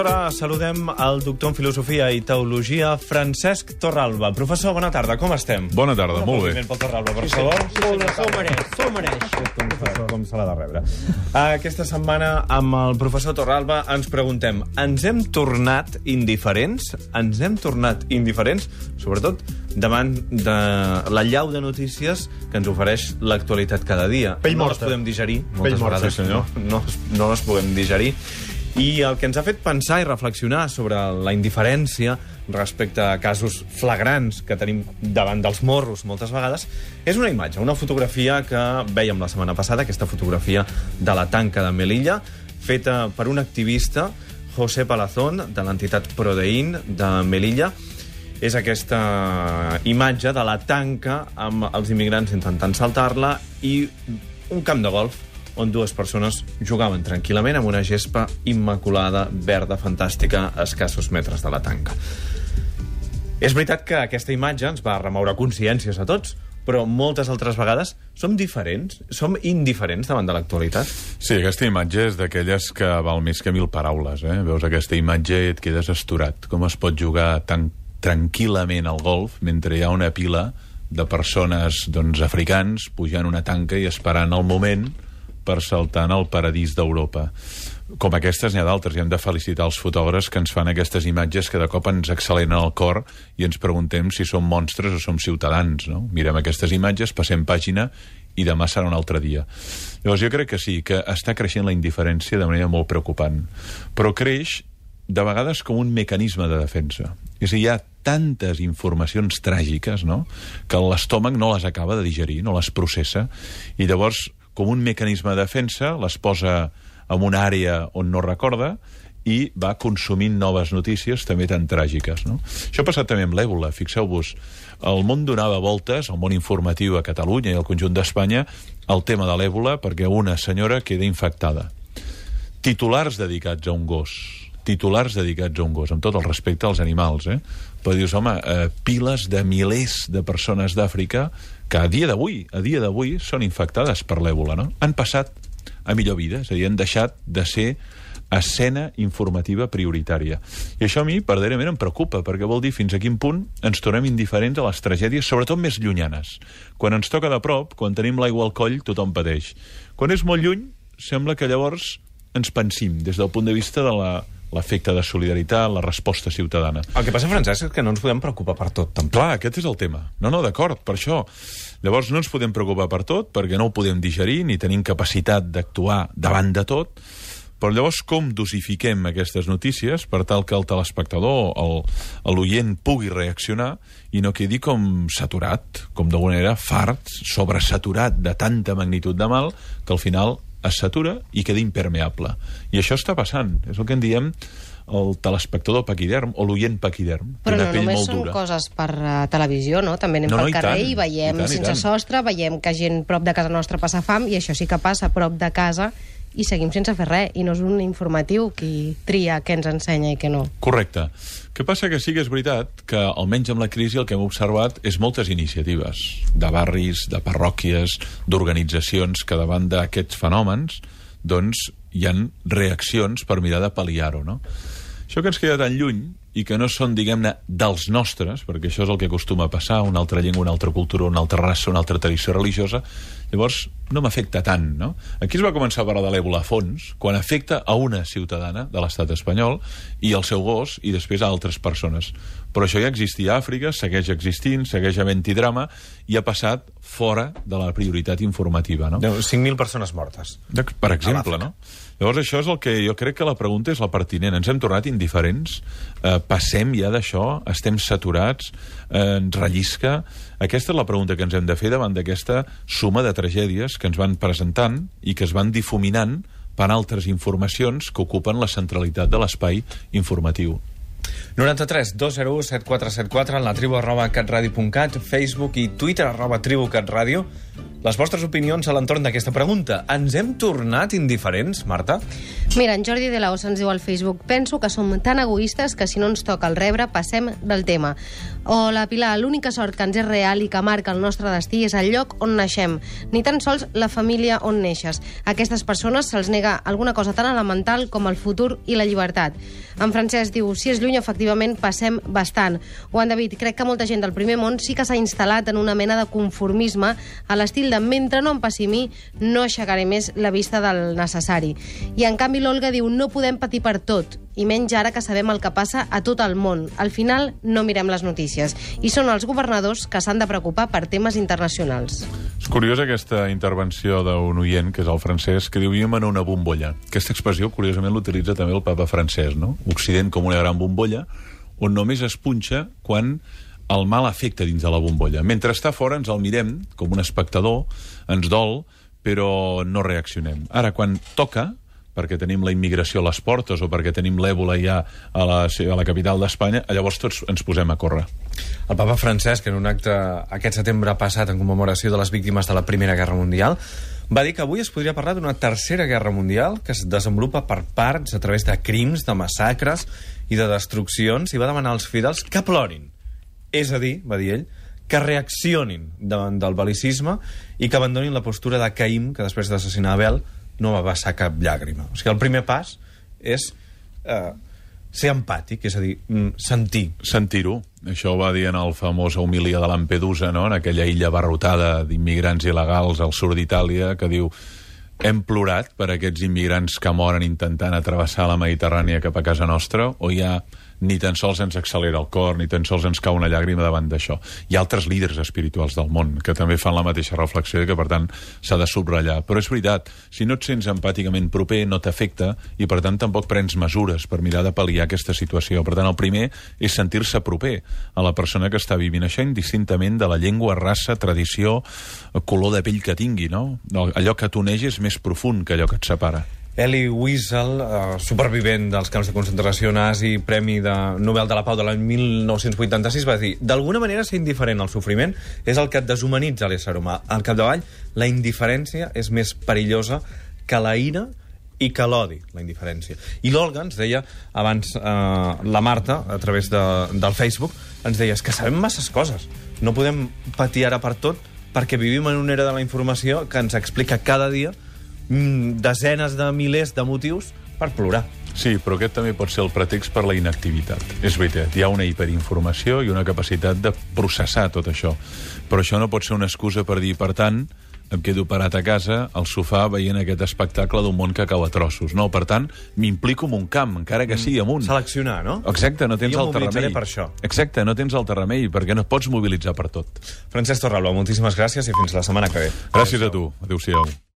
hora saludem el doctor en Filosofia i Teologia, Francesc Torralba. Professor, bona tarda, com estem? Bona tarda, molt bé. Un pel Torralba, per favor. Molt bé, s'ho mereix, s'ho mereix. Com, se- l'ha de rebre. Aquesta setmana, amb el professor Torralba, ens preguntem, ens hem tornat indiferents? Ens hem tornat indiferents, sobretot davant de la llau de notícies que ens ofereix l'actualitat cada dia. Pell no morta. les podem digerir, Pell moltes morta, vegades sí, senyor. no, no, no les podem digerir. I el que ens ha fet pensar i reflexionar sobre la indiferència respecte a casos flagrants que tenim davant dels morros moltes vegades és una imatge, una fotografia que vèiem la setmana passada, aquesta fotografia de la tanca de Melilla, feta per un activista, José Palazón, de l'entitat Prodein de Melilla. És aquesta imatge de la tanca amb els immigrants intentant saltar-la i un camp de golf on dues persones jugaven tranquil·lament amb una gespa immaculada, verda, fantàstica, a escassos metres de la tanca. És veritat que aquesta imatge ens va remoure consciències a tots, però moltes altres vegades som diferents, som indiferents davant de l'actualitat. Sí, aquesta imatge és d'aquelles que val més que mil paraules. Eh? Veus aquesta imatge i et quedes asturat. Com es pot jugar tan tranquil·lament al golf mentre hi ha una pila de persones doncs, africans pujant una tanca i esperant el moment per saltar en el paradís d'Europa. Com aquestes n'hi ha d'altres, i hem de felicitar els fotògrafs que ens fan aquestes imatges que de cop ens acceleren el cor i ens preguntem si som monstres o som ciutadans. No? Mirem aquestes imatges, passem pàgina i demà serà un altre dia. Llavors jo crec que sí, que està creixent la indiferència de manera molt preocupant, però creix de vegades com un mecanisme de defensa. És a dir, hi ha tantes informacions tràgiques no? que l'estómac no les acaba de digerir, no les processa, i llavors, com un mecanisme de defensa, les posa en una àrea on no recorda i va consumint noves notícies també tan tràgiques. No? Això ha passat també amb l'èbola. Fixeu-vos, el món donava voltes, el món informatiu a Catalunya i al conjunt d'Espanya, al tema de l'èbola perquè una senyora queda infectada titulars dedicats a un gos titulars dedicats a un gos, amb tot el respecte als animals, eh? Però dius, home, eh, piles de milers de persones d'Àfrica que a dia d'avui, a dia d'avui, són infectades per l'èbola, no? Han passat a millor vida, és a dir, han deixat de ser escena informativa prioritària. I això a mi, verdaderament, em preocupa, perquè vol dir fins a quin punt ens tornem indiferents a les tragèdies, sobretot més llunyanes. Quan ens toca de prop, quan tenim l'aigua al coll, tothom pateix. Quan és molt lluny, sembla que llavors ens pensim des del punt de vista de la l'efecte de solidaritat, la resposta ciutadana. El que passa, Francesc, és que no ens podem preocupar per tot, tampoc. Clar, aquest és el tema. No, no, d'acord, per això. Llavors no ens podem preocupar per tot, perquè no ho podem digerir, ni tenim capacitat d'actuar davant de tot, però llavors com dosifiquem aquestes notícies per tal que el telespectador, el- l'oient, pugui reaccionar i no quedi com saturat, com d'alguna manera fart, sobresaturat de tanta magnitud de mal, que al final es satura i queda impermeable. I això està passant. És el que en diem el telespectador paquiderm o l'oient paquiderm. Però no només són dura. coses per uh, televisió, no? També anem No, no, pel i carrer tant, i veiem i tant, i sense tant. sostre, veiem que gent prop de casa nostra passa fam, i això sí que passa prop de casa, i seguim sense fer res. I no és un informatiu qui tria què ens ensenya i què no. Correcte. Què passa que sí que és veritat que, almenys amb la crisi, el que hem observat és moltes iniciatives de barris, de parròquies, d'organitzacions que davant d'aquests fenòmens doncs hi han reaccions per mirar de pal·liar-ho, no? Això que ens queda tan lluny i que no són, diguem-ne, dels nostres, perquè això és el que acostuma a passar, una altra llengua, una altra cultura, una altra raça, una altra tradició religiosa, llavors no m'afecta tant, no? Aquí es va començar a parlar de l'èbola a fons, quan afecta a una ciutadana de l'estat espanyol i al seu gos i després a altres persones. Però això ja existia a Àfrica, segueix existint, segueix havent-hi drama i ha passat fora de la prioritat informativa, no? 5.000 persones mortes. Per exemple, no? Llavors això és el que jo crec que la pregunta és la pertinent. Ens hem tornat indiferents? Eh, passem ja d'això? Estem saturats? Eh, ens rellisca? Aquesta és la pregunta que ens hem de fer davant d'aquesta suma de tragèdies que ens van presentant i que es van difuminant per altres informacions que ocupen la centralitat de l'espai informatiu. 93 201 7474 en la tribu arroba catradio.cat, Facebook i Twitter arroba tribu catradio. Les vostres opinions a l'entorn d'aquesta pregunta. Ens hem tornat indiferents, Marta? Mira, en Jordi de la Ossa ens diu al Facebook penso que som tan egoistes que si no ens toca el rebre passem del tema. O la Pilar, l'única sort que ens és real i que marca el nostre destí és el lloc on naixem, ni tan sols la família on neixes. A aquestes persones se'ls nega alguna cosa tan elemental com el futur i la llibertat. En Francesc diu, si és lluny, efectivament, passem bastant. O en David, crec que molta gent del primer món sí que s'ha instal·lat en una mena de conformisme a l'estil de mentre no em passi a mi, no aixecaré més la vista del necessari. I en canvi l'Olga diu, no podem patir per tot, i menys ara que sabem el que passa a tot el món. Al final no mirem les notícies. I són els governadors que s'han de preocupar per temes internacionals. És curiosa aquesta intervenció d'un oient, que és el francès, que diu en una bombolla. Aquesta expressió, curiosament, l'utilitza també el papa francès, no? Occident com una gran bombolla, on només es punxa quan el mal afecta dins de la bombolla. Mentre està fora ens el mirem com un espectador, ens dol, però no reaccionem. Ara, quan toca, perquè tenim la immigració a les portes o perquè tenim l'èbola ja a la, a la capital d'Espanya, llavors tots ens posem a córrer. El papa Francesc, en un acte aquest setembre passat en commemoració de les víctimes de la Primera Guerra Mundial, va dir que avui es podria parlar d'una tercera guerra mundial que es desenvolupa per parts a través de crims, de massacres i de destruccions i va demanar als fidels que plorin. És a dir, va dir ell, que reaccionin davant del belicisme i que abandonin la postura de Caïm, que després d'assassinar Abel no va vessar cap llàgrima. O sigui, el primer pas és eh, ser empàtic, és a dir, mm, sentir. Sentir-ho. Això ho va dir en el famós homilia de Lampedusa, no? en aquella illa barrotada d'immigrants il·legals al sud d'Itàlia, que diu hem plorat per aquests immigrants que moren intentant atravessar la Mediterrània cap a casa nostra, o hi ha ni tan sols ens accelera el cor, ni tan sols ens cau una llàgrima davant d'això. Hi ha altres líders espirituals del món que també fan la mateixa reflexió i que, per tant, s'ha de subratllar. Però és veritat, si no et sents empàticament proper, no t'afecta i, per tant, tampoc prens mesures per mirar de pal·liar aquesta situació. Per tant, el primer és sentir-se proper a la persona que està vivint això indistintament de la llengua, raça, tradició, color de pell que tingui, no? Allò que t'uneix és més profund que allò que et separa. Elie Wiesel, eh, supervivent dels camps de concentració nazi, Premi de Nobel de la Pau de l'any 1986, va dir d'alguna manera ser indiferent al sofriment és el que et deshumanitza l'ésser humà. Al capdavall, la indiferència és més perillosa que la ira i que l'odi, la indiferència. I l'Olga ens deia, abans eh, la Marta, a través de, del Facebook, ens deia, és que sabem masses coses. No podem patir ara per tot perquè vivim en una era de la informació que ens explica cada dia desenes de milers de motius per plorar. Sí, però aquest també pot ser el pretext per la inactivitat. És veritat, hi ha una hiperinformació i una capacitat de processar tot això. Però això no pot ser una excusa per dir, per tant, em quedo parat a casa, al sofà, veient aquest espectacle d'un món que cau a trossos. No, per tant, m'implico en un camp, encara que sigui amunt. Seleccionar, no? Exacte, no tens Jo altre remei. per això. Exacte, no tens altre remei, perquè no et pots mobilitzar per tot. Francesc Torralba, moltíssimes gràcies i fins la setmana que ve. Gràcies a tu. Adéu-siau.